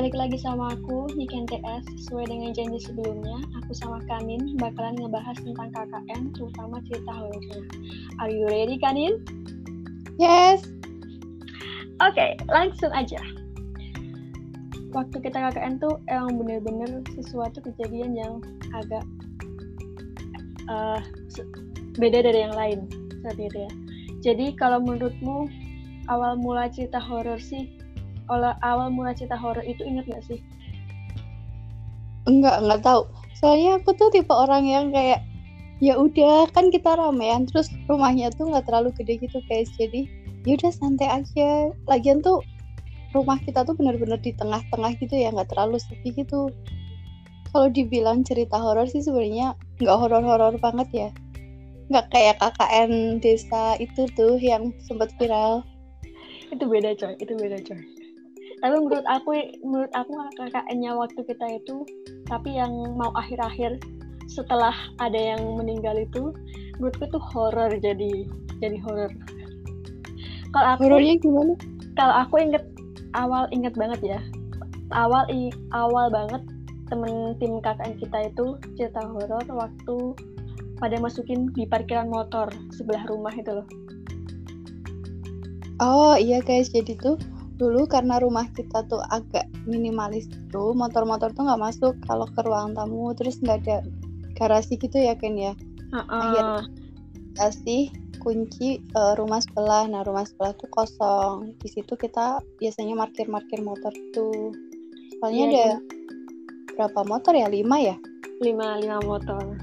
balik lagi sama aku, Niken TS. Sesuai dengan janji sebelumnya, aku sama Kanin bakalan ngebahas tentang KKN, terutama cerita horornya. Are you ready, Kanin? Yes. Oke, okay, langsung aja. Waktu kita KKN tuh emang bener-bener sesuatu kejadian yang agak uh, beda dari yang lain saat itu ya. Jadi kalau menurutmu awal mula cerita horor sih awal awal mula cerita horor itu inget gak sih? Enggak, enggak tahu. Soalnya aku tuh tipe orang yang kayak ya udah kan kita ramean terus rumahnya tuh nggak terlalu gede gitu guys. Jadi ya udah santai aja. Lagian tuh rumah kita tuh bener-bener di tengah-tengah gitu ya nggak terlalu sepi gitu. Kalau dibilang cerita horor sih sebenarnya nggak horor-horor banget ya. Nggak kayak KKN desa itu tuh yang sempat viral. Itu beda coy. Itu beda coy tapi menurut aku menurut aku kakaknya waktu kita itu tapi yang mau akhir-akhir setelah ada yang meninggal itu menurutku tuh horor jadi jadi horor kalau aku horornya gimana? kalau aku inget awal inget banget ya. Awal i, awal banget temen tim KKN kita itu cerita horor waktu pada masukin di parkiran motor sebelah rumah itu loh. Oh iya guys jadi tuh dulu karena rumah kita tuh agak minimalis tuh motor-motor tuh nggak masuk kalau ke ruang tamu terus nggak ada garasi gitu ya Ken ya? Uh -uh. akhirnya kasih kunci uh, rumah sebelah. Nah rumah sebelah tuh kosong. Di situ kita biasanya markir-markir motor tuh. Soalnya yeah, ada yeah. berapa motor ya? Lima ya? Lima lima motor.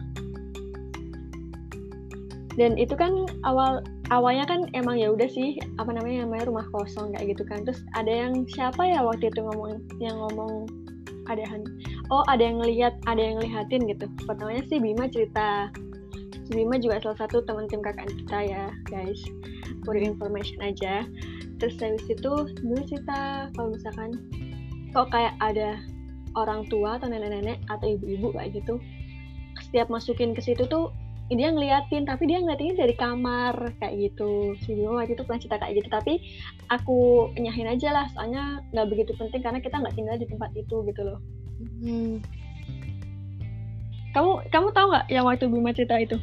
Dan itu kan awal awalnya kan emang ya udah sih apa namanya namanya rumah kosong kayak gitu kan. Terus ada yang siapa ya waktu itu ngomong yang ngomong ada oh ada yang ngelihat ada yang ngelihatin gitu. Pertamanya sih Bima cerita. Bima juga salah satu teman tim kakak kita ya guys. For information aja. Terus dari situ dulu cerita kalau misalkan kok kayak ada orang tua atau nenek-nenek atau ibu-ibu kayak gitu setiap masukin ke situ tuh dia ngeliatin tapi dia ngeliatinnya dari kamar kayak gitu. Si Bimo waktu itu pernah cerita kayak gitu tapi aku nyahin aja lah soalnya nggak begitu penting karena kita nggak tinggal di tempat itu gitu loh. Hmm. kamu kamu tahu nggak yang waktu Bima cerita itu?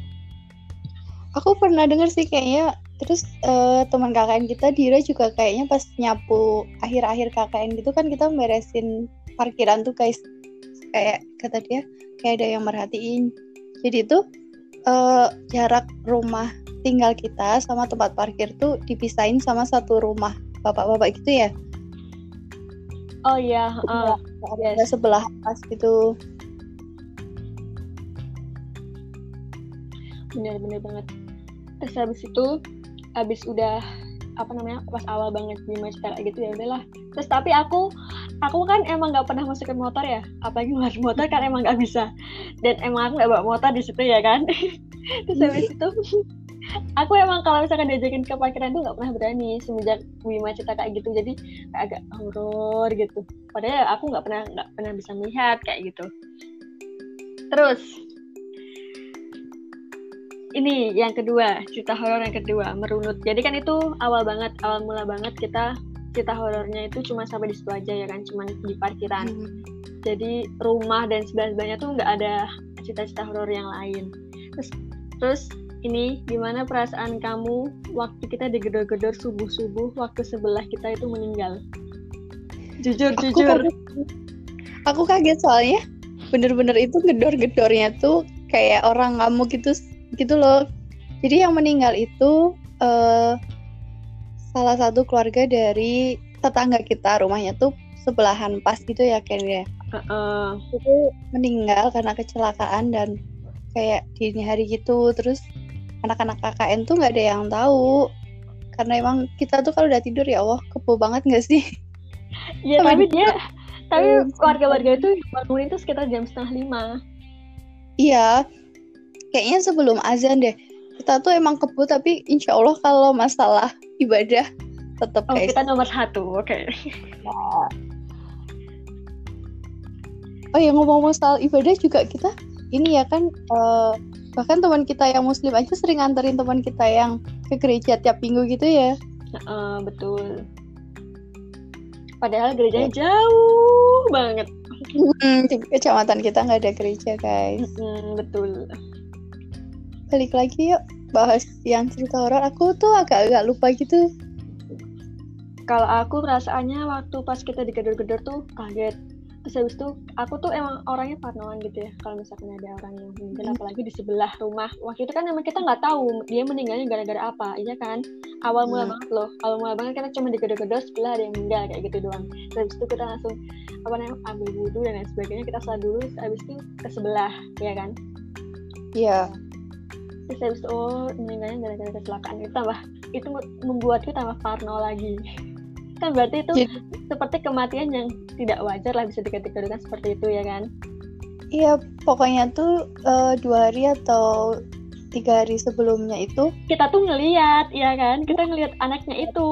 Aku pernah denger sih kayaknya terus uh, teman KKN kita Dira juga kayaknya pas nyapu akhir-akhir KKN gitu kan kita beresin parkiran tuh guys. Kayak kata dia kayak ada yang merhatiin. Jadi tuh uh, jarak rumah tinggal kita sama tempat parkir tuh dipisahin sama satu rumah bapak-bapak gitu ya? Oh iya uh, yes. sebelah pas gitu. Bener-bener banget. Terus habis itu habis udah apa namanya pas awal banget di cerita kayak gitu ya udahlah. Terus tapi aku aku kan emang nggak pernah masukin motor ya. Apalagi masuk motor kan emang nggak bisa. Dan emang aku nggak bawa motor di situ ya kan. Terus habis itu aku emang kalau misalkan diajakin ke parkiran tuh nggak pernah berani semenjak Wima cerita kayak gitu. Jadi kayak agak horor gitu. Padahal aku nggak pernah nggak pernah bisa melihat kayak gitu. Terus ini yang kedua. Cerita horor yang kedua merunut. Jadi kan itu awal banget awal mula banget kita cerita horornya itu cuma sampai di situ aja ya kan cuma di parkiran. Hmm. jadi rumah dan sebelah sebelahnya tuh nggak ada cerita-cerita horor yang lain. Terus terus ini gimana perasaan kamu waktu kita digedor-gedor subuh-subuh waktu sebelah kita itu meninggal? Jujur aku jujur. kaget, aku kaget soalnya bener-bener itu gedor-gedornya tuh kayak orang ngamuk gitu gitu loh. Jadi yang meninggal itu uh, salah satu keluarga dari tetangga kita rumahnya tuh sebelahan pas gitu ya Ken ya. Uh -uh. itu meninggal karena kecelakaan dan kayak dini hari gitu. Terus anak-anak KKN tuh nggak ada yang tahu. Karena emang kita tuh kalau udah tidur ya Allah kepo banget nggak sih? Iya tapi dia tapi warga-warga itu bangunin tuh sekitar jam setengah lima. Iya kayaknya sebelum azan deh kita tuh emang kebut tapi insya Allah kalau masalah ibadah tetap oh, kita nomor satu oke okay. nah. oh ya ngomong-ngomong soal ibadah juga kita ini ya kan uh, bahkan teman kita yang muslim aja sering nganterin teman kita yang ke gereja tiap minggu gitu ya uh, betul padahal gerejanya jauh banget Hmm, di kecamatan kita nggak ada gereja guys. Hmm, betul Balik lagi yuk bahas yang cerita horor. Aku tuh agak-agak lupa gitu. kalau aku perasaannya waktu pas kita digedor-gedor tuh kaget terus habis itu aku tuh emang orangnya parnoan gitu ya kalau misalkan ada orang yang meninggal Hmm. apalagi di sebelah rumah waktu itu kan emang kita nggak tahu dia meninggalnya gara-gara apa iya kan awal mula Hmm. banget loh awal mula banget kita cuma digedor-gedor sebelah ada yang meninggal kayak gitu doang terus habis itu kita langsung apa namanya ambil wudhu dan lain sebagainya kita sholat dulu habis itu ke sebelah ya kan Iya. Terus habis itu oh meninggalnya gara-gara kecelakaan. Itu tambah itu membuatku tambah parno lagi. Kan berarti itu Jadi- seperti kematian yang tidak wajar lah bisa dikategorikan seperti itu ya kan? Iya, pokoknya tuh eh, dua hari atau tiga hari sebelumnya itu, kita tuh ngeliat ya kan? Kita ngeliat anaknya itu.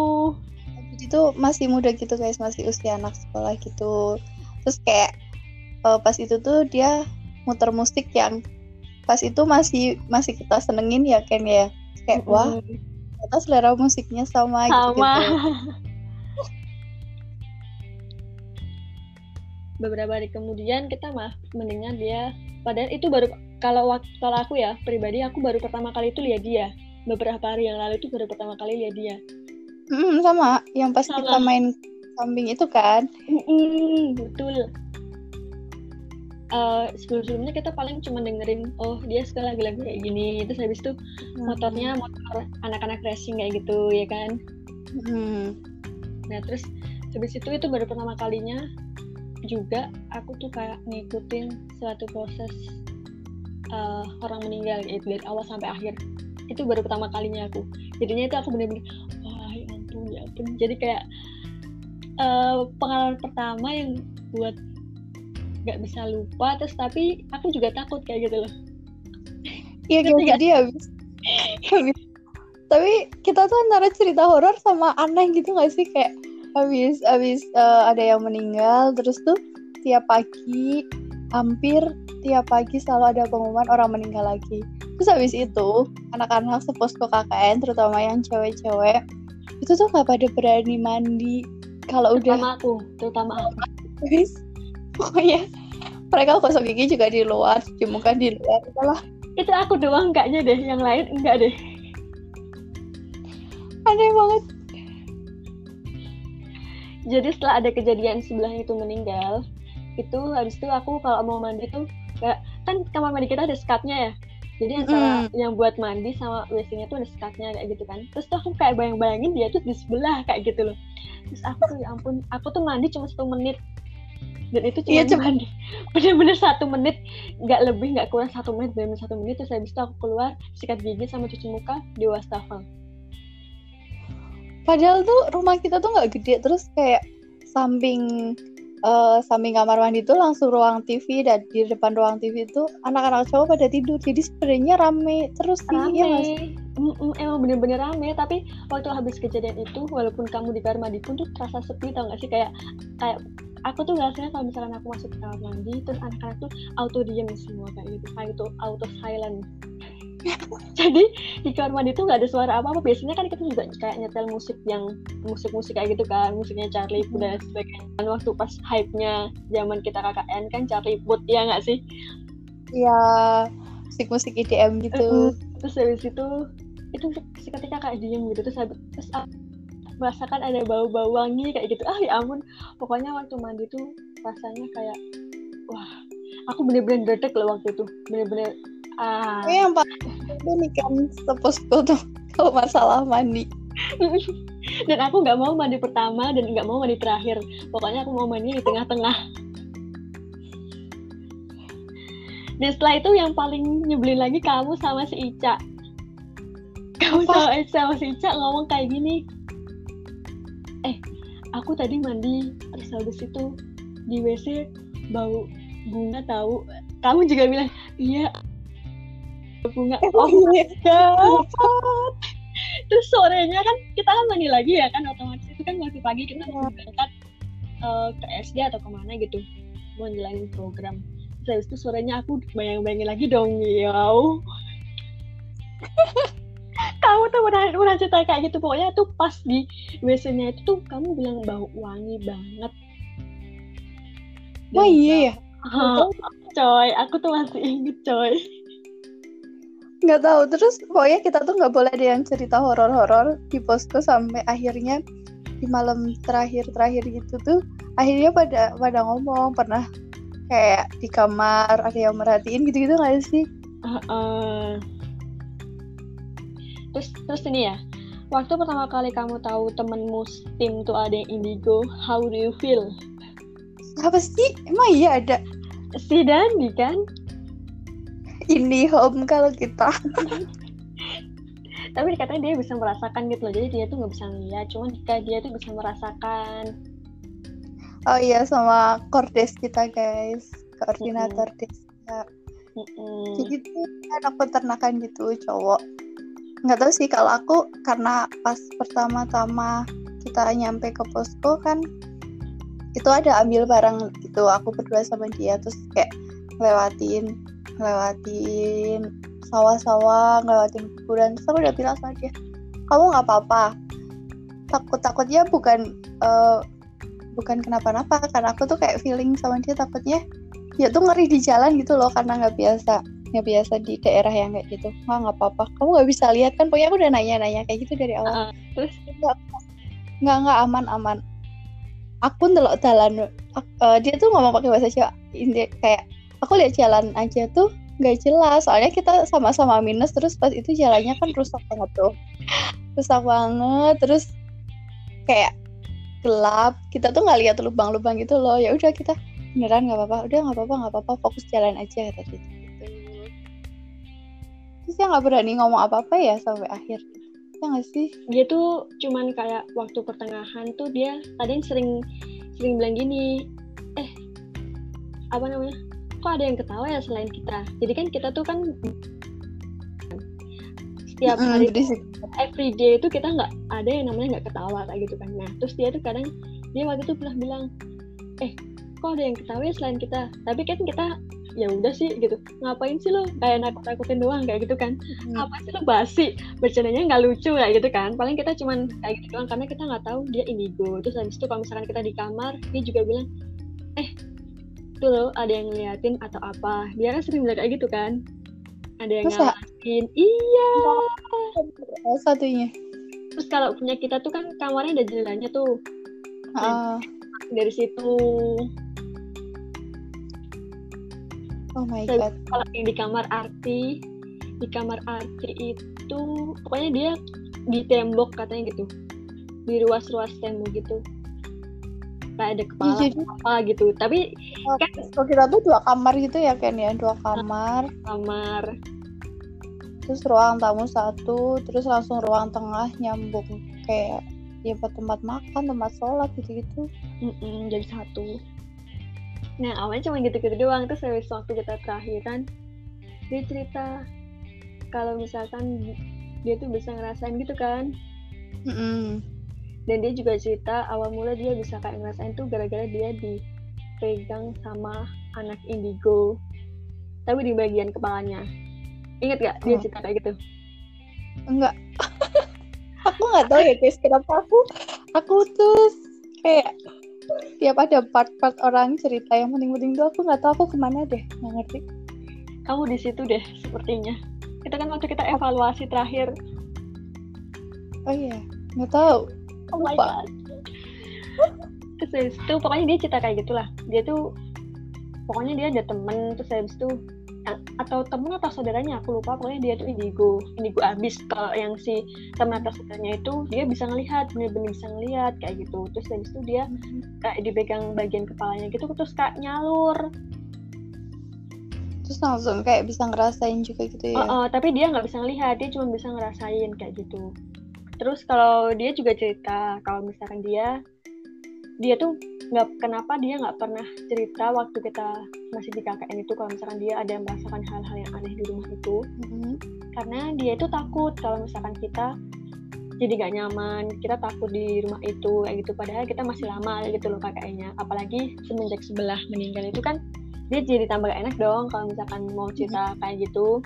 Tuh masih muda gitu guys, masih usia anak sekolah gitu. Terus kayak eh, pas itu tuh dia muter musik yang pas itu masih masih kita senengin ya kan ya. Kayak wah, Mm, ternyata selera musiknya sama, gitu. sama beberapa hari kemudian kita mah mendengar dia padahal itu baru kalau kalau aku ya pribadi aku baru pertama kali itu lihat dia beberapa hari yang lalu itu baru pertama kali lihat dia Mm, sama, yang pas Sama. kita main samping itu kan. Mm, betul Eh, sebelum-sebelumnya kita paling cuma dengerin oh dia suka lagu-lagu kayak gini. Terus habis itu motornya motor anak-anak racing kayak gitu ya kan? Mm. nah terus habis itu itu baru pertama kalinya juga aku tuh kayak ngikutin suatu proses eh, orang meninggal gitu dari awal sampai akhir. Itu baru pertama kalinya aku. Jadinya itu aku bener-bener wah ya ampun ya ampun. Jadi kayak eh, pengalaman pertama yang buat nggak bisa lupa terus tapi aku juga takut kayak gitu loh. Iya gitu, nggak? jadi habis, habis tapi kita tuh antara cerita horor sama aneh gitu gak sih? Kayak habis habis eh, ada yang meninggal terus tuh tiap pagi hampir tiap pagi selalu ada pengumuman orang meninggal lagi. Terus habis itu anak-anak seposko KKN terutama yang cewek-cewek itu tuh nggak pada berani mandi. Kalau udah terutama aku terutama aku. Habis pokoknya mereka gosok gigi juga di luar cuci muka di luar itulah. Itu aku doang enggaknya deh yang lain enggak deh. Aneh banget. Jadi setelah ada kejadian sebelah itu meninggal itu habis itu aku kalau mau mandi tuh kayak kan kamar mandi kita ada skatnya ya. Jadi antara yang buat mandi sama WC-nya tuh ada skatnya kayak gitu kan. Terus tuh aku kayak bayang-bayangin dia tuh di sebelah kayak gitu loh. Terus aku tuh ya ampun aku tuh mandi cuma satu menit dan itu cuma Iya, cuma- mandi bener-bener satu menit nggak lebih nggak kurang satu menit bener-bener satu menit terus habis itu aku keluar sikat gigi sama cuci muka di wastafel. Padahal tuh rumah kita tuh nggak gede terus kayak samping eh, samping kamar mandi tuh langsung ruang TV dan di depan ruang TV itu anak-anak cowok pada tidur jadi sebenarnya rame terus sih rame. ya emang bener-bener rame tapi waktu habis kejadian itu walaupun kamu di kamar mandi pun tuh terasa sepi tau gak sih? Kayak kayak aku tuh ngerasanya kalau misalkan aku masuk ke kamar mandi terus anak-anak tuh auto diem semua kayak gitu. Kayak itu auto silent. Jadi di kamar mandi tuh nggak ada suara apa-apa. Biasanya kan kita juga kayak nyetel musik yang musik-musik kayak gitu kan. Musiknya Charlie Puth dan sebagainya. Kan waktu pas hype-nya zaman kita KKN kan Charlie Puth ya nggak sih? Iya musik-musik IDM gitu. terus habis itu itu seketika kayak diem gitu terus habis terus aku merasakan ada bau-bau wangi kayak gitu. Ah ya ampun. Pokoknya waktu mandi tuh rasanya kayak wah aku bener-bener dedek loh waktu itu. Bener-bener ah. Ini yang paling itu nih kan seposko tuh kalau masalah mandi. dan aku nggak mau mandi pertama dan nggak mau mandi terakhir. Pokoknya aku mau mandi di tengah-tengah. Dan setelah itu yang paling nyebelin lagi kamu sama si Ica. Kamu sama, sama si Ica ngomong kayak gini eh aku tadi mandi terus habis itu di WC bau bunga tahu. Kamu juga bilang iya. Bunga. Oh Iya. dapat terus sorenya kan kita kan mandi lagi ya kan otomatis itu kan waktu pagi kita mau berangkat eh, ke SD atau ke mana gitu mau jalanin program. Terus habis itu sorenya aku bayang-bayangin lagi dong ya kamu tuh pernah pernah cerita kayak gitu. Pokoknya tuh pas di WC-nya itu tuh kamu bilang bau wangi banget. Oh iya ya? Oh, coy, aku tuh masih inget coy. nggak tahu. Terus pokoknya kita tuh nggak boleh ada yang cerita horor-horor di posko sampai akhirnya di malam terakhir terakhir gitu tuh akhirnya pada pada ngomong pernah kayak di kamar ada yang merhatiin gitu gitu nggak sih? Uh, uh. Terus terus ini ya. Waktu pertama kali kamu tahu temenmu tim tuh ada yang indigo, how do you feel? apa sih emang iya ada Si Dandi kan? ini home kalau kita Tapi katanya dia bisa merasakan gitu loh. Jadi dia tuh nggak bisa ngeliat, cuman jika dia tuh bisa merasakan. oh iya sama kordes kita guys koordinator desa Mm-mm. jadi tuh anak peternakan gitu cowok nggak tahu sih kalau aku karena pas pertama-tama kita nyampe ke posko kan itu ada ambil barang gitu aku berdua sama dia terus kayak ngelewatin ngelewatin sawah-sawah ngelewatin kuburan terus aku udah bilang sama dia kamu nggak apa-apa. Takut takutnya bukan eh, bukan kenapa-napa karena aku tuh kayak feeling sama dia takutnya ya tuh ngeri di jalan gitu loh karena nggak biasa nggak biasa di daerah yang kayak gitu. Nggak nggak apa-apa. Kamu nggak bisa lihat kan? Pokoknya aku udah nanya-nanya kayak gitu dari awal. Uh, terus nggak nggak nggak aman aman. Aku ndelok jalan. Eh, dia tuh ngomong pakai bahasa Jawa. Kayak aku lihat jalan aja tuh nggak jelas. Soalnya kita sama-sama minus terus pas itu jalannya kan rusak banget tuh. Rusak banget. Terus kayak gelap. Kita tuh nggak lihat lubang-lubang gitu loh. Ya udah kita beneran nggak apa-apa. Udah nggak apa-apa nggak apa-apa. Fokus jalan aja kata dia. gitu terus dia nggak berani ngomong apa-apa ya sampai akhir. Ya nggak sih? Dia tuh cuman kayak waktu pertengahan tuh dia kadang sering sering bilang gini eh apa namanya? Kok ada yang ketawa ya selain kita? Jadi kan kita tuh kan setiap hari berisik. everyday itu kita nggak ada yang namanya nggak ketawa kayak gitu kan. Nah terus dia tuh kadang dia waktu itu pernah bilang eh kok ada yang ketawa ya selain kita? Tapi kan kita ya udah sih gitu. Ngapain sih lo kayak nakut nakutin doang kayak gitu kan. Mm. apa sih lo basi? Bercandanya nggak lucu kayak gitu kan. Paling kita cuman kayak gitu doang karena kita nggak tahu dia indigo. Terus habis itu kalau misalkan kita di kamar dia juga bilang eh tuh lo ada yang ngeliatin atau apa? Dia kan sering bilang kayak gitu kan. Ada yang ngawasin iya. Oh, satunya? Terus kalau punya kita tuh kan kamarnya ada jendelanya tuh. Ah, dari situ oh my god. kalau yang di kamar arti di kamar arti itu pokoknya dia di tembok katanya gitu. Di ruas-ruas tembok gitu. Kayak ada kepala Iya, jadi apa gitu. Tapi kan kalau kita tuh dua kamar gitu ya kan ya? Dua kamar. Kamar. Terus ruang tamu satu terus langsung ruang tengah nyambung kayak ya buat tempat makan tempat sholat gitu gitu mm-mm, jadi satu nah awalnya cuma gitu-gitu doang. Terus habis waktu kita terakhiran dia cerita kalau misalkan dia tuh bisa ngerasain gitu kan. Dan dia juga cerita awal mula dia bisa kayak ngerasain tuh gara-gara dia dipegang sama anak indigo tapi di bagian kepalanya. Inget gak dia Oh. cerita kayak gitu? Enggak aku nggak tahu ya guys kenapa aku aku tuh kayak tiap ada part-part orang cerita yang penting-penting tuh aku nggak tahu aku ke mana deh nggak ngerti. Kamu di situ deh sepertinya. Kita kan waktu kita evaluasi terakhir. Oh iya nggak tahu. Oh my Lupa. god. Terus itu pokoknya dia cerita kayak gitulah. Dia tuh pokoknya dia ada temen terus habis itu atau temen atau saudaranya aku lupa pokoknya dia tuh indigo indigo abis. Kalau yang si temen atau saudaranya itu dia bisa ngelihat bener-bener bisa ngelihat kayak gitu. Terus habis itu dia kayak dipegang bagian kepalanya gitu terus kayak nyalur. Terus langsung kayak bisa ngerasain juga gitu ya? Oh, oh, tapi dia nggak bisa ngelihat, dia cuma bisa ngerasain kayak gitu. Terus kalau dia juga cerita kalau misalkan dia dia tuh nggak kenapa dia nggak pernah cerita waktu kita masih di KKN itu kalau misalkan dia ada yang merasakan hal-hal yang aneh di rumah itu. Mhm. karena dia itu takut kalau misalkan kita jadi gak nyaman kita takut di rumah itu kayak gitu. Padahal kita masih lama gitu loh KKN-nya apalagi semenjak sebelah meninggal itu kan dia jadi tambah gak enak dong kalau misalkan mau cerita kayak gitu.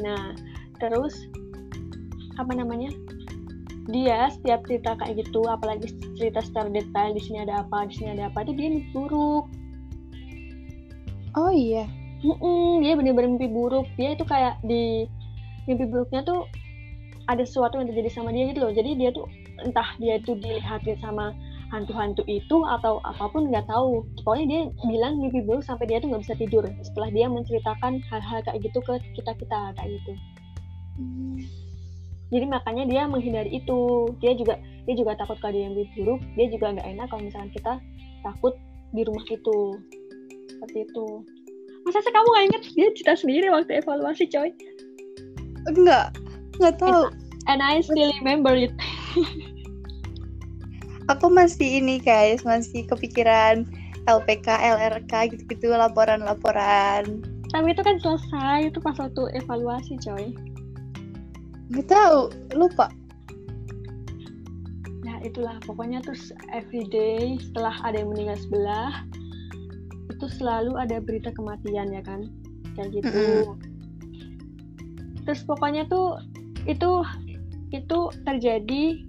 Nah terus apa namanya dia setiap cerita kayak gitu apalagi cerita secara detail di sini ada apa di sini ada apa itu dia mimpi buruk. Oh iya. Mm-mm, dia bener-bener mimpi buruk. Dia itu kayak di mimpi buruknya tuh ada sesuatu yang terjadi sama dia gitu loh. Jadi dia tuh entah dia itu dilihatin sama hantu-hantu itu atau apa pun nggak tahu. Pokoknya dia bilang mimpi buruk sampai dia tuh nggak bisa tidur. Setelah dia menceritakan hal-hal kayak gitu ke kita kita kayak gitu. Hmm. Jadi makanya dia menghindari itu. Dia juga dia juga takut kalau dia mimpi buruk dia juga nggak enak kalau misalnya kita takut di rumah itu. Seperti itu. Masa sih kamu nggak inget dia cerita sendiri waktu evaluasi coy. Enggak enggak tahu. and I still remember it. Aku masih ini guys. Masih kepikiran LPK LRK gitu-gitu laporan-laporan. Tapi itu kan selesai itu pas waktu evaluasi coy nggak tahu lupa Nah itulah pokoknya terus everyday setelah ada yang meninggal sebelah itu selalu ada berita kematian ya kan kayak gitu. Mm-mm. Terus pokoknya tuh itu itu terjadi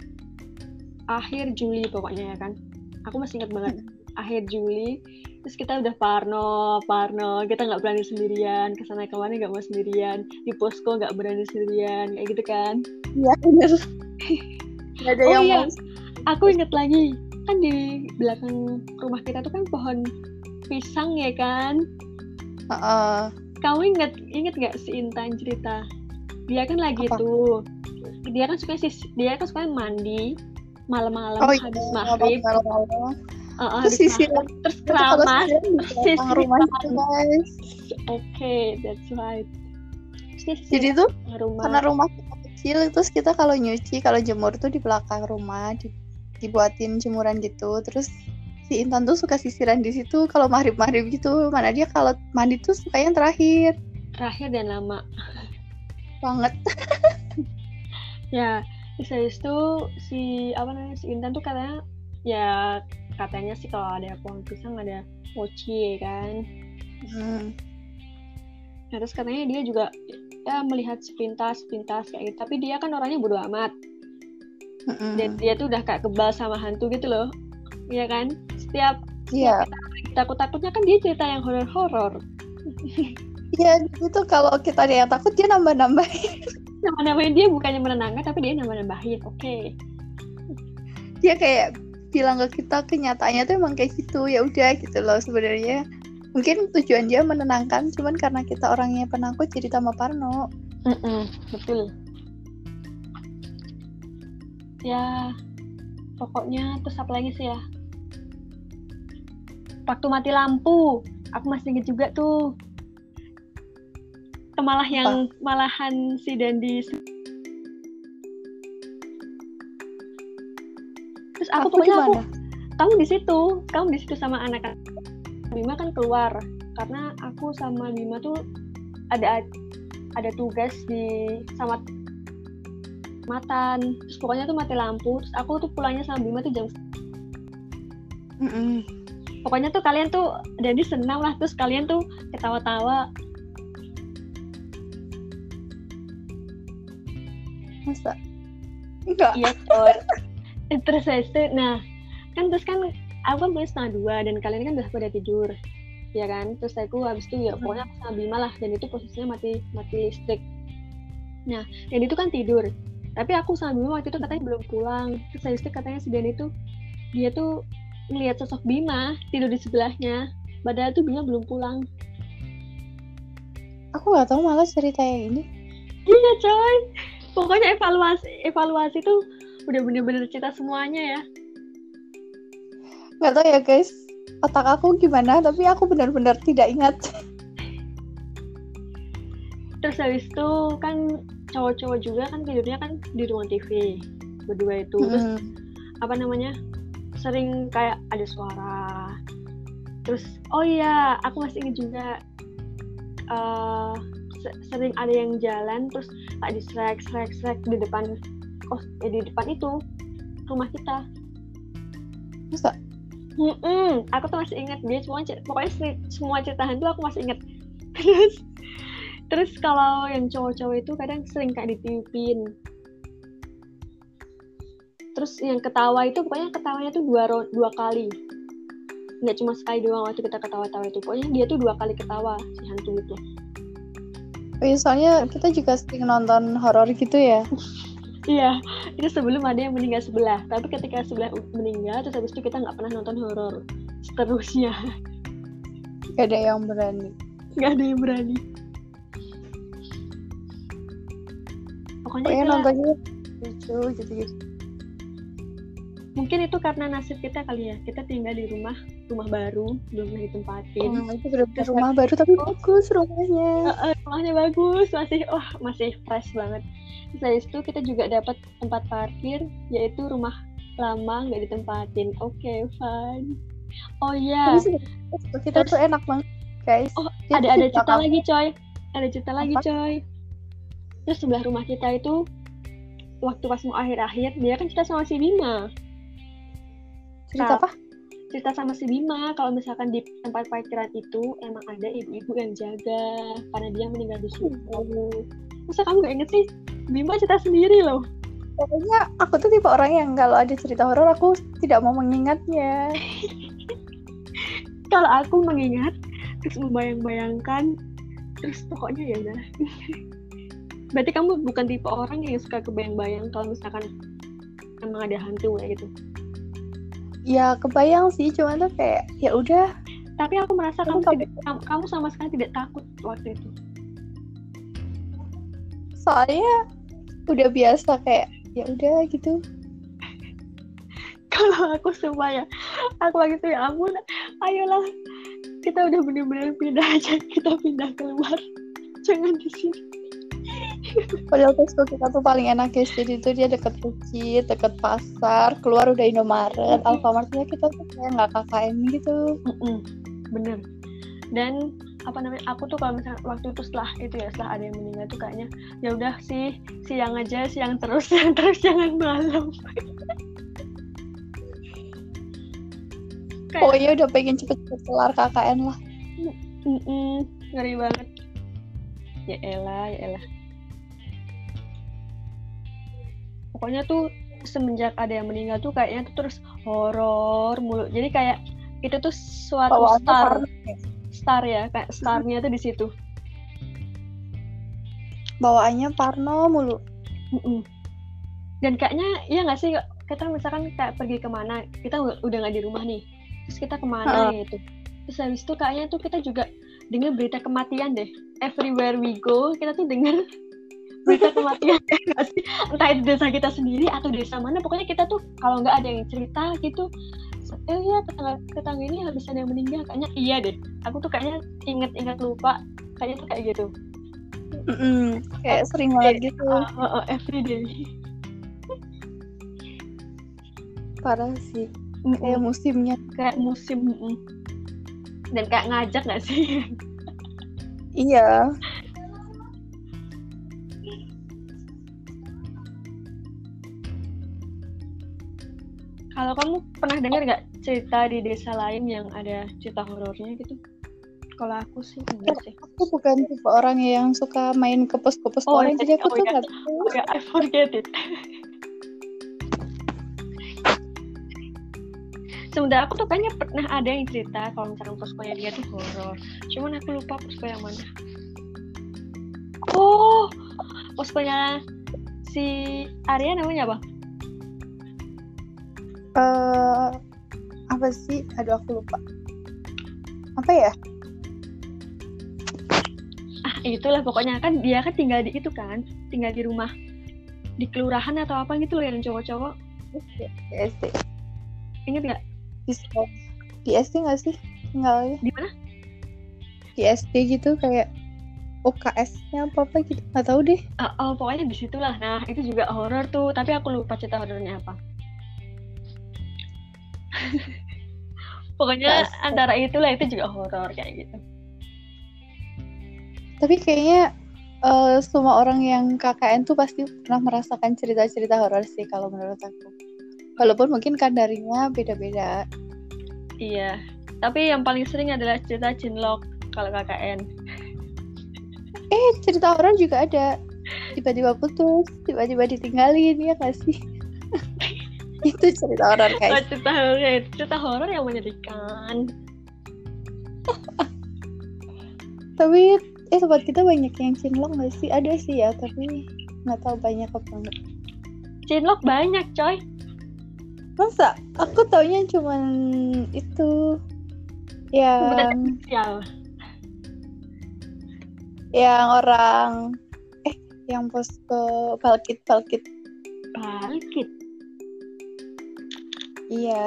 akhir Juli pokoknya ya kan. Aku masih ingat banget akhir Juli. Terus kita udah parno, parno, kita nggak berani sendirian, ke sana ke mana nggak mau sendirian, di posko nggak berani sendirian, kayak gitu kan. iya bener nggak ada Oh yang iya. mau aku inget lagi kan di belakang rumah kita tuh kan pohon pisang ya kan Heeh. kamu inget inget gak si Intan cerita dia kan lagi Apa? tuh dia kan suka dia kan suka mandi malam-malam oh iya habis maghrib malam-malam. uh, uh, terus maghrib, terus keramas sisir rumah itu guys. Oke that's right. Terus jadi tuh rumah. karena rumah kita kecil terus kita kalau nyuci kalau jemur tuh di belakang rumah di- dibuatin jemuran gitu. Terus si Intan tuh suka sisiran di situ kalau maghrib maghrib gitu. Mana dia kalau mandi tuh sukanya yang terakhir. Terakhir dan lama. Banget. Ya terus habis itu si apa namanya si Intan tuh katanya ya katanya sih kalau ada pohon pisang ada mochi ya kan? Hmm. nah, terus katanya dia juga ya melihat sepintas sepintas kayak gitu. Tapi dia kan orangnya bodo amat. Mm-mm. dan dia tuh udah kayak kebal sama hantu gitu loh. Iya kan? Setiap iya. takut takutnya kan dia cerita yang horor horor iya itu kalau kita ada yang takut dia nambah nambah nama namanya dia bukannya menenangkan tapi dia nambah nambahin oke. Dia kayak bilang ke kita kenyataannya tuh emang kayak gitu. Ya udah gitu loh sebenarnya. Mungkin tujuan dia menenangkan cuman karena kita orangnya penakut jadi tambah parno. Betul. Ya pokoknya terus apa lagi sih ya? Waktu mati lampu aku masih inget juga tuh. Malah yang malahan si Dandi aku, aku pokoknya aku kamu di situ kamu di situ sama anak Bima kan keluar karena aku sama Bima tuh ada ada tugas di sama matan. Terus pokoknya tuh mati lampu terus aku tuh pulangnya sama Bima tuh jam Mm-mm. pokoknya tuh kalian tuh jadi senang lah terus kalian tuh ketawa-tawa. Masa? Enggak. Iya terus itu nah kan terus kan aku kan punya setengah dua dan kalian kan udah pada tidur ya kan? Terus aku habis itu ya pokoknya aku sama Bima lah dan itu posisinya mati mati listrik. Nah dan itu kan tidur tapi aku sama Bima waktu itu katanya belum pulang. Terus habis itu katanya si Dan itu dia tuh ngelihat sosok Bima tidur di sebelahnya padahal tuh Bima belum pulang. Aku nggak tahu malah cerita yang ini. Iya coy. Pokoknya evaluasi evaluasi tuh udah bener-bener cerita semuanya ya. Nggak tahu ya guys. Otak aku gimana tapi aku benar-benar tidak ingat. Terus habis itu kan cowok-cowok juga kan tidurnya kan di ruang TV berdua itu. Terus apa namanya sering kayak ada suara. Terus oh iya aku masih ingat juga se- sering ada yang jalan terus kayak di srek srek srek di depan kos eh, di depan itu. Rumah kita. Masa Mm-mm, aku tuh masih ingat. Dia semua pokoknya semua cerita hantu aku masih ingat. Terus terus kalau yang cowok-cowok itu kadang sering kayak ditiupin. Terus yang ketawa itu pokoknya ketawanya tuh dua dua kali. Nggak cuma sekali doang waktu kita ketawa-tawa itu. Pokoknya dia tuh dua kali ketawa si hantu itu. Oh iya soalnya kita juga sering nonton horor gitu ya iya itu sebelum ada yang meninggal sebelah. Tapi ketika sebelah meninggal terus habis itu kita nggak pernah nonton horor seterusnya. Gak ada yang berani. Nggak ada yang berani. Pokoknya, pokoknya itulah. nontonnya lucu gitu gitu mungkin itu karena nasib kita kali ya. Kita tinggal di rumah rumah baru belum pernah ditempatin. Oh, itu rumah baru tapi bagus rumahnya. Uh, rumahnya bagus masih wah masih fresh banget. Dari situ kita juga dapat tempat parkir yaitu rumah lama nggak ditempatin. Oke okay, fine oh iya. Yeah. kita tuh enak banget guys. Oh ada ada cerita lagi coy. Ada cerita lagi coy. Terus sebelah rumah kita itu waktu pas mau akhir-akhir dia kan cerita sama si Bima. Cerita apa cerita sama si Bima. Kalau misalkan di tempat parkiran itu emang ada ibu-ibu yang jaga karena dia meninggal di situ. Masa kamu gak inget sih? Bima cerita sendiri loh. Pokoknya aku tuh tipe orang yang kalau ada cerita horor aku tidak mau mengingatnya. Kalau aku mengingat terus membayang-bayangkan terus pokoknya ya udah. Berarti kamu bukan tipe orang yang suka kebayang-bayang kalau misalkan emang ada hantu kayak gitu ya kebayang sih cuma tuh kayak ya udah. Tapi aku merasa kamu tidak kamu sama sekali tidak takut waktu itu. Soalnya udah biasa kayak ya udah gitu. Kalau aku sumpah ya aku lagi tuh ya ampun ayolah. Kita udah bener-bener pindah aja kita pindah keluar. Jangan di sini Padahal posko kita tuh paling enak guys Jadi itu dia deket masjid, deket pasar Keluar udah Indomaret, Alfamartnya kita tuh kayak nggak KKN gitu mm -mm. Bener Dan apa namanya aku tuh kalau misalnya waktu itu setelah itu ya setelah ada yang meninggal tuh kayaknya ya udah sih siang aja siang terus siang terus jangan malam Kayak... Pokoknya udah pengen cepet-cepet kelar KKN lah. Mm -mm, ngeri banget. Ya elah, ya elah. Pokoknya tuh semenjak ada yang meninggal tuh kayaknya tuh terus horor mulu. Jadi kayak itu tuh suatu Bawaannya star, star ya, kayak starnya tuh di situ. Bawaannya Parno mulu. Mm -mm. Dan kayaknya iya nggak sih kita misalkan kayak pergi ke mana, kita udah nggak di rumah nih, terus kita ke mana uh. gitu terus habis itu kayaknya tuh kita juga dengar berita kematian deh everywhere we go kita tuh dengar berita kematian sih entah itu desa kita sendiri atau desa mana pokoknya kita tuh kalau nggak ada yang cerita gitu eh ya tetangga tetangga ini habis ada yang meninggal kayaknya iya deh. Aku tuh kayaknya inget-inget lupa. Kayaknya tuh kayak gitu. Mm -mm, kayak sering banget gitu. uh, uh, uh, everyday parah sih. Mm -mm. kayak musimnya. Kayak musim mm -mm. dan kayak ngajak gak sih? Iya kalau kamu pernah dengar nggak cerita di desa lain yang ada cerita horornya gitu? Kalau aku sih enggak sih. Aku bukan tipe orang yang suka main ke pos-pos oh, orang jadi aku oh, tuh nggak oh, ya, I forget it. Sebenarnya aku tuh kayaknya pernah ada yang cerita kalau misalkan poskonya dia tuh horor. Cuman aku lupa posko yang mana. Oh poskonya si Arya namanya apa uh, apa sih? Aduh aku lupa. Apa ya? Ah itulah pokoknya. Kan dia kan tinggal di itu kan tinggal di rumah di kelurahan atau apa gitu loh yang cowok-cowok. Di SD inget nggak? Di di SD nggak sih? Tinggalnya? Di mana? Di SD gitu kayak OKS-nya apa apa gitu. Nggak tahu deh. Uh, oh pokoknya di situlah. Nah itu juga horor tuh. Tapi aku lupa cerita horornya apa pokoknya Pas. antara itulah itu juga horor kayak gitu. Tapi kayaknya uh, semua orang yang KKN tuh pasti pernah merasakan cerita-cerita horor sih kalau menurut aku. Walaupun mungkin kadarnya beda-beda. Iya. Tapi yang paling sering adalah cerita cinlok kalau KKN eh cerita orang juga ada. Tiba-tiba putus tiba-tiba ditinggalin ya gak sih itu cerita horor Oh, guys cerita horor cerita horor yang menyedihkan. Tapi eh tempat kita banyak yang cinlok nggak sih? Ada sih ya tapi nggak tahu banyak apa enggak cinlok banyak coy. Masa? Aku taunya cuman itu yang yang orang eh yang posko palkit palkit bangkit iya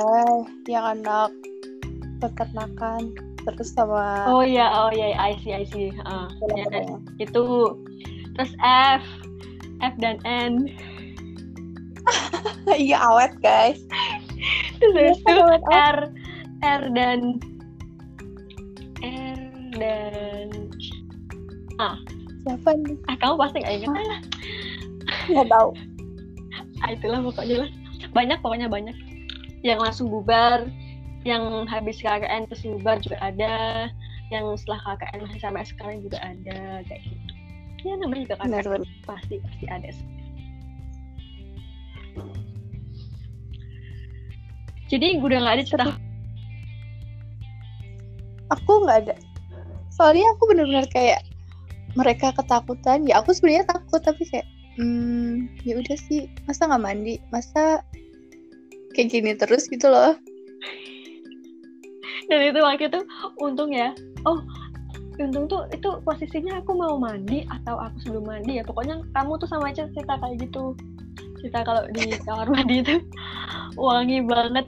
yang anak peternakan terus sama oh iya oh iya I see I see. Ah, ya, Iya. itu. Terus F F dan N. Iya awet guys. Terus Iya, itu. R R dan R dan siapa nih ah kamu pasti nggak ingat ah, nggak tahu. Ah, itulah pokoknya lah. Banyak pokoknya banyak yang langsung bubar. Yang habis KKN terus bubar juga ada. Yang setelah KKN masih sampai sekarang juga ada kayak gitu. Ya namanya juga KKN benar pasti pasti ada sih. jadi udah nggak ada cerita. Aku nggak ada. Soalnya aku benar-benar kayak mereka ketakutan. Ya aku sebenarnya takut tapi kayak hmm ya udah sih masa nggak mandi? Masa kayak gini terus gitu loh. Dan itu waktu itu untung ya. Oh untung tuh itu posisinya aku mau mandi atau aku sebelum mandi ya. Pokoknya kamu tuh sama aja cerita kayak gitu. Cerita kalau di kamar mandi itu wangi banget.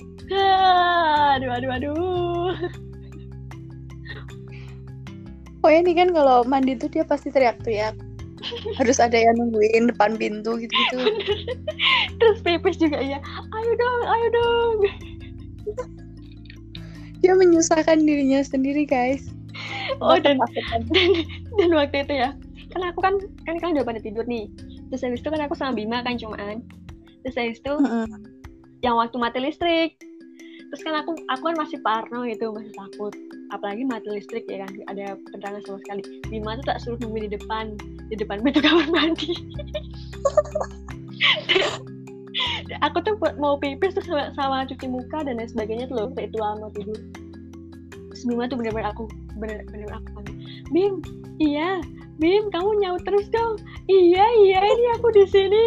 Aduh aduh aduh. Pokoknya nih kan kalau mandi tuh dia pasti teriak-teriak harus ada yang nungguin depan pintu gitu-gitu. Terus pipis juga iya. Ayo dong ayo dong. Dia menyusahkan dirinya sendiri guys. Oh dan dan, dan waktu itu ya kan aku kan kan kalian udah pada tidur nih. Terus habis itu kan aku sama Bima kan cuman. Terus habis itu Mm-mm. yang waktu mati listrik. Terus kan aku aku kan masih parno gitu masih takut apalagi mati listrik ya kan? Ada penerangan sama sekali. Bima tuh tak suruh nunggu di depan? Di depan pintu kamar mandi. Aku tuh mau pipis terus sama, sama cuci muka dan lain sebagainya tuh loh ritual mau tidur. Bima tuh bener-bener aku bener-bener aku panggil Bim iya Bim kamu nyaut terus dong. Iya iya ini aku di sini.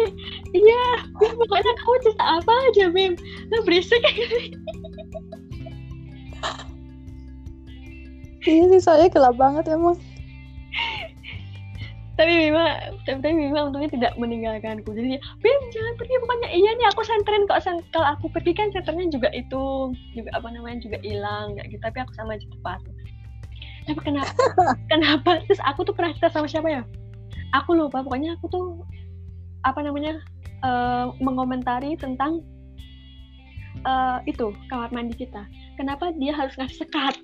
Iya Bim pokoknya kamu cerita apa aja Bim. Lo berisik iya sih soalnya gelap banget emang. Tapi Bima tapi, tapi Bima untungnya tidak meninggalkanku. Jadi Bim jangan pergi. Pokoknya iya nih aku senterin kok. Sen kalau aku pergi kan senternya juga itu juga apa namanya juga hilang kayak gitu. Tapi aku sama aja tepat. Tapi kenapa? Kenapa? Terus aku tuh pernah cerita sama siapa ya? Aku lupa. Pokoknya aku tuh apa namanya eh, mengomentari tentang eh, itu kamar mandi kita. Kenapa dia harus ngasih sekat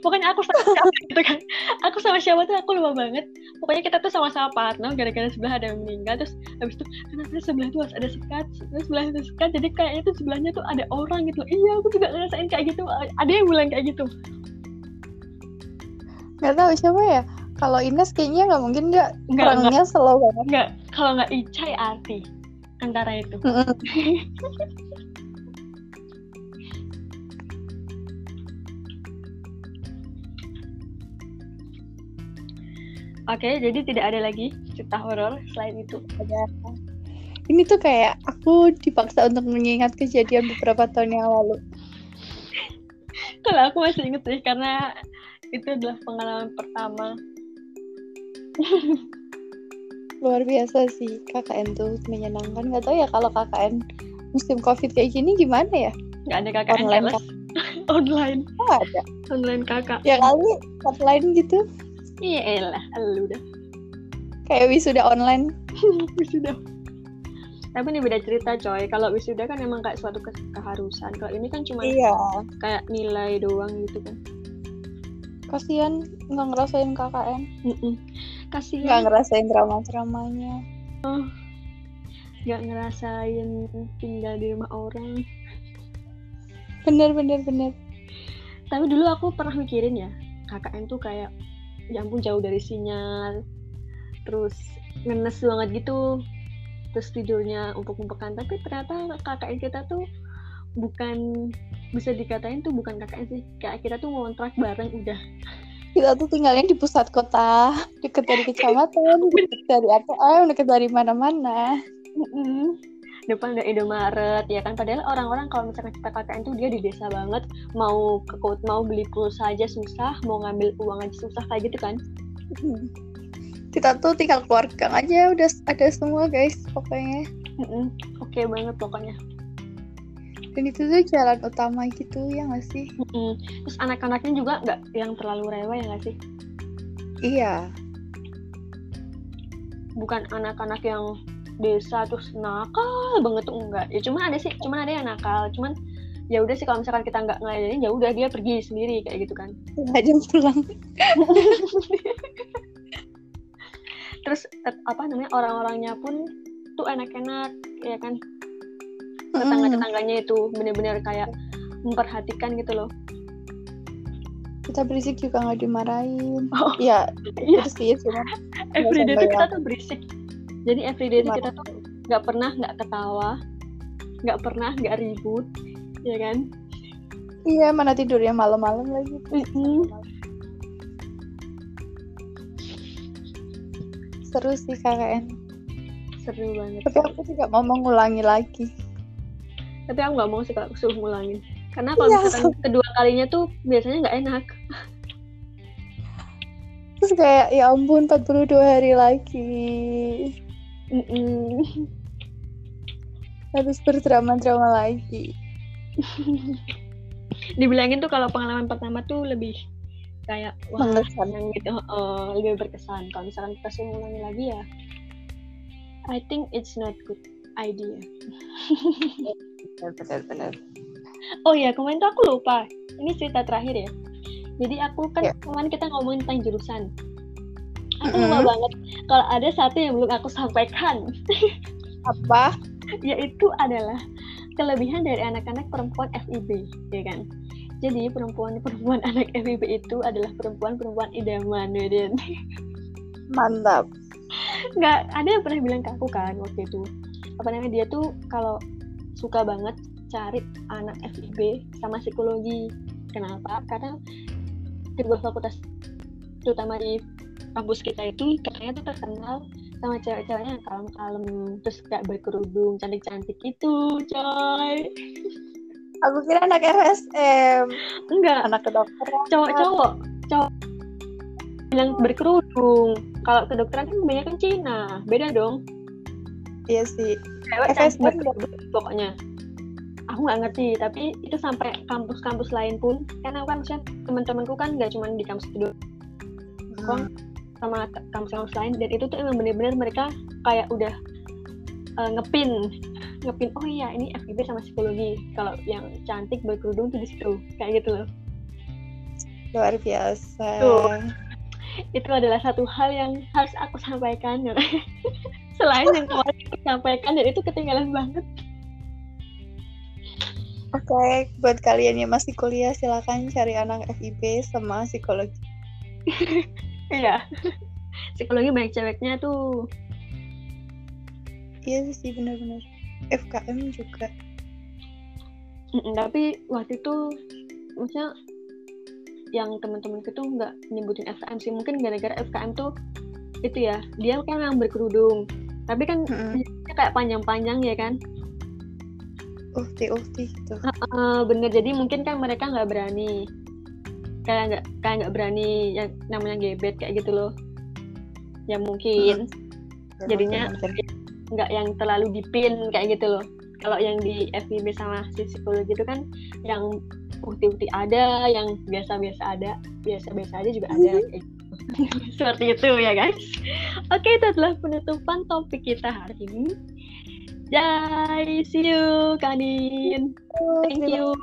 pokoknya aku sama siapa gitu kan. Aku sama siapa tuh aku lupa banget. Pokoknya kita tuh sama-sama partner gara-gara sebelah ada yang meninggal terus habis itu kenapa sebelah tuh harus ada sekat terus sebelah itu sekat. Jadi kayaknya tuh sebelahnya tuh ada orang gitu. Iya aku juga ngerasain kayak gitu. Ada yang bilang kayak gitu. Nggak tahu siapa ya? Kalau Ines kayaknya nggak mungkin dia Nggak, orangnya slow banget. Nggak kalau nggak Icai Arti antara itu. oke jadi tidak ada lagi cerita horor selain itu. Ada ini tuh kayak aku dipaksa untuk mengingat kejadian beberapa tahun yang lalu. Kalau aku masih inget sih karena itu adalah pengalaman pertama. Luar biasa sih KKN tuh menyenangkan. Nggak tahu ya kalau KKN musim covid kayak gini gimana ya? Nggak ada KKN Online, online. Oh ada. Online kakak ya kali offline gitu iya elah lu dah. Kayak wisuda online. Wisuda. Tapi ini beda cerita coy. Kalau wisuda kan emang kayak suatu ke- keharusan. Kalau ini kan cuma iya. kayak nilai doang gitu kan. Kasihan nggak ngerasain KKN Mm-mm. nggak kasihan ngerasain drama-dramanya. Nggak ngerasain tinggal di rumah orang. Bener bener bener. Tapi dulu aku pernah mikirin ya KKN tuh kayak ya ampun jauh dari sinyal. Terus ngenes banget gitu. Terus tidurnya umpuk-umpukan. Tapi ternyata KKN kita tuh bukan bisa dikatain tuh bukan KKN sih. Kayak kita tuh ngontrak bareng udah. Kita tuh tinggalnya di pusat kota. Deket dari kecamatan deket dari ATM deket dari mana-mana depan ada Indomaret ya kan? Padahal orang-orang kalau misalkan kita KKN tuh dia di desa banget mau ke kota mau beli pulsa aja susah mau ngambil uang aja susah kayak gitu kan? Kita tuh tinggal keluarga aja udah ada semua guys pokoknya. Oke okay banget pokoknya. Dan itu tuh jalan utama gitu ya nggak sih? Terus anak-anaknya juga nggak yang terlalu rewa ya nggak sih? Iya. Bukan anak-anak yang desa terus nakal banget tuh enggak. Ya cuma ada sih cuma ada yang nakal cuman ya udah sih kalau misalkan kita nggak ngelayanin ya udah dia pergi sendiri kayak gitu kan. Aja pulang. Terus apa namanya orang-orangnya pun tuh enak-enak ya kan? Tetangga-tetangganya itu bener-bener kayak memperhatikan gitu loh. Kita berisik juga nggak dimarahin. Oh, ya iya. sih cuma everyday tuh kita tuh berisik jadi everyday tuh kita tuh nggak pernah nggak ketawa nggak pernah nggak ribut ya kan? Iya mana tidurnya malam-malam lagi. Mm -hmm. seru sih KKN seru banget. Tapi aku juga mau mengulangi lagi. Tapi aku nggak mau sih kalau suruh ngulangin. Karena kalau ya. misalkan kedua kalinya tuh biasanya nggak enak. Terus kayak ya ampun 42 hari lagi mm -mm. harus berdrama-drama lagi. Dibilangin tuh kalau pengalaman pertama tuh lebih kayak wah gitu. Uh, lebih berkesan. Kalau misalkan kita ngulangi lagi ya I think it's not good idea. Benar-benar oh ya kemarin tuh aku lupa. Ini cerita terakhir ya. Jadi aku kan yeah. kemarin kita ngomongin tentang jurusan aku lupa banget. Kalau ada satu yang belum aku sampaikan. Apa? Yaitu adalah kelebihan dari anak-anak perempuan FIB ya kan? Jadi perempuan-perempuan anak FIB itu adalah perempuan-perempuan idaman ya mantap. Nggak ada yang pernah bilang ke aku kan waktu itu. Apa namanya dia tuh kalau suka banget cari anak FIB sama psikologi. Kenapa? Karena kedua fakultas terutama di kampus kita itu katanya tuh terkenal sama cewek-ceweknya yang kalem-kalem terus gak berkerudung cantik-cantik itu coy. Aku kira anak RSM enggak. Anak kedokteran. Cowok-cowok. Cowok bilang berkerudung. Kalau kedokteran kan kebanyakan Cina. Beda dong. Iya sih. Cewek FSB pokoknya. Aku nggak ngerti tapi itu sampai kampus-kampus lain pun. Karena kan misalnya teman-temanku kan nggak cuma di kampus itu hmm. Sama kampus-kampus lain dan itu tuh emang bener-bener mereka kayak udah uh, ngepin ngepin oh iya ini FIB sama psikologi kalau yang cantik berkerudung tuh di situ kayak gitu loh. Luar biasa. Tuh. Itu adalah satu hal yang harus aku sampaikan. Selain yang kemarin aku sampaikan dan itu ketinggalan banget. Oke, okay, buat kalian yang masih kuliah silakan cari anak FIB sama psikologi. Iya, psikologi banyak ceweknya tuh. Iya sih benar-benar. FKM juga. Mm -mm, tapi waktu itu, maksudnya yang teman-teman itu nggak nyebutin FKM sih. Mungkin gara-gara FKM tuh itu ya, dia kan yang berkerudung tapi kan mm -hmm. kayak panjang-panjang ya kan uhti uhti gitu uh, bener jadi mungkin kan mereka nggak berani kayak nggak kayak nggak berani yang namanya gebet kayak gitu loh ya mungkin hmm. jadinya nggak yang terlalu dipin kayak gitu loh kalau yang di FIB sama si psikologi itu kan yang uhti-uhti ada yang biasa-biasa ada biasa-biasa aja juga ada mm -hmm. kayak gitu. Seperti itu ya guys. Oke, itu adalah penutupan topik kita hari ini. Bye, see you, Kanin. Thank you.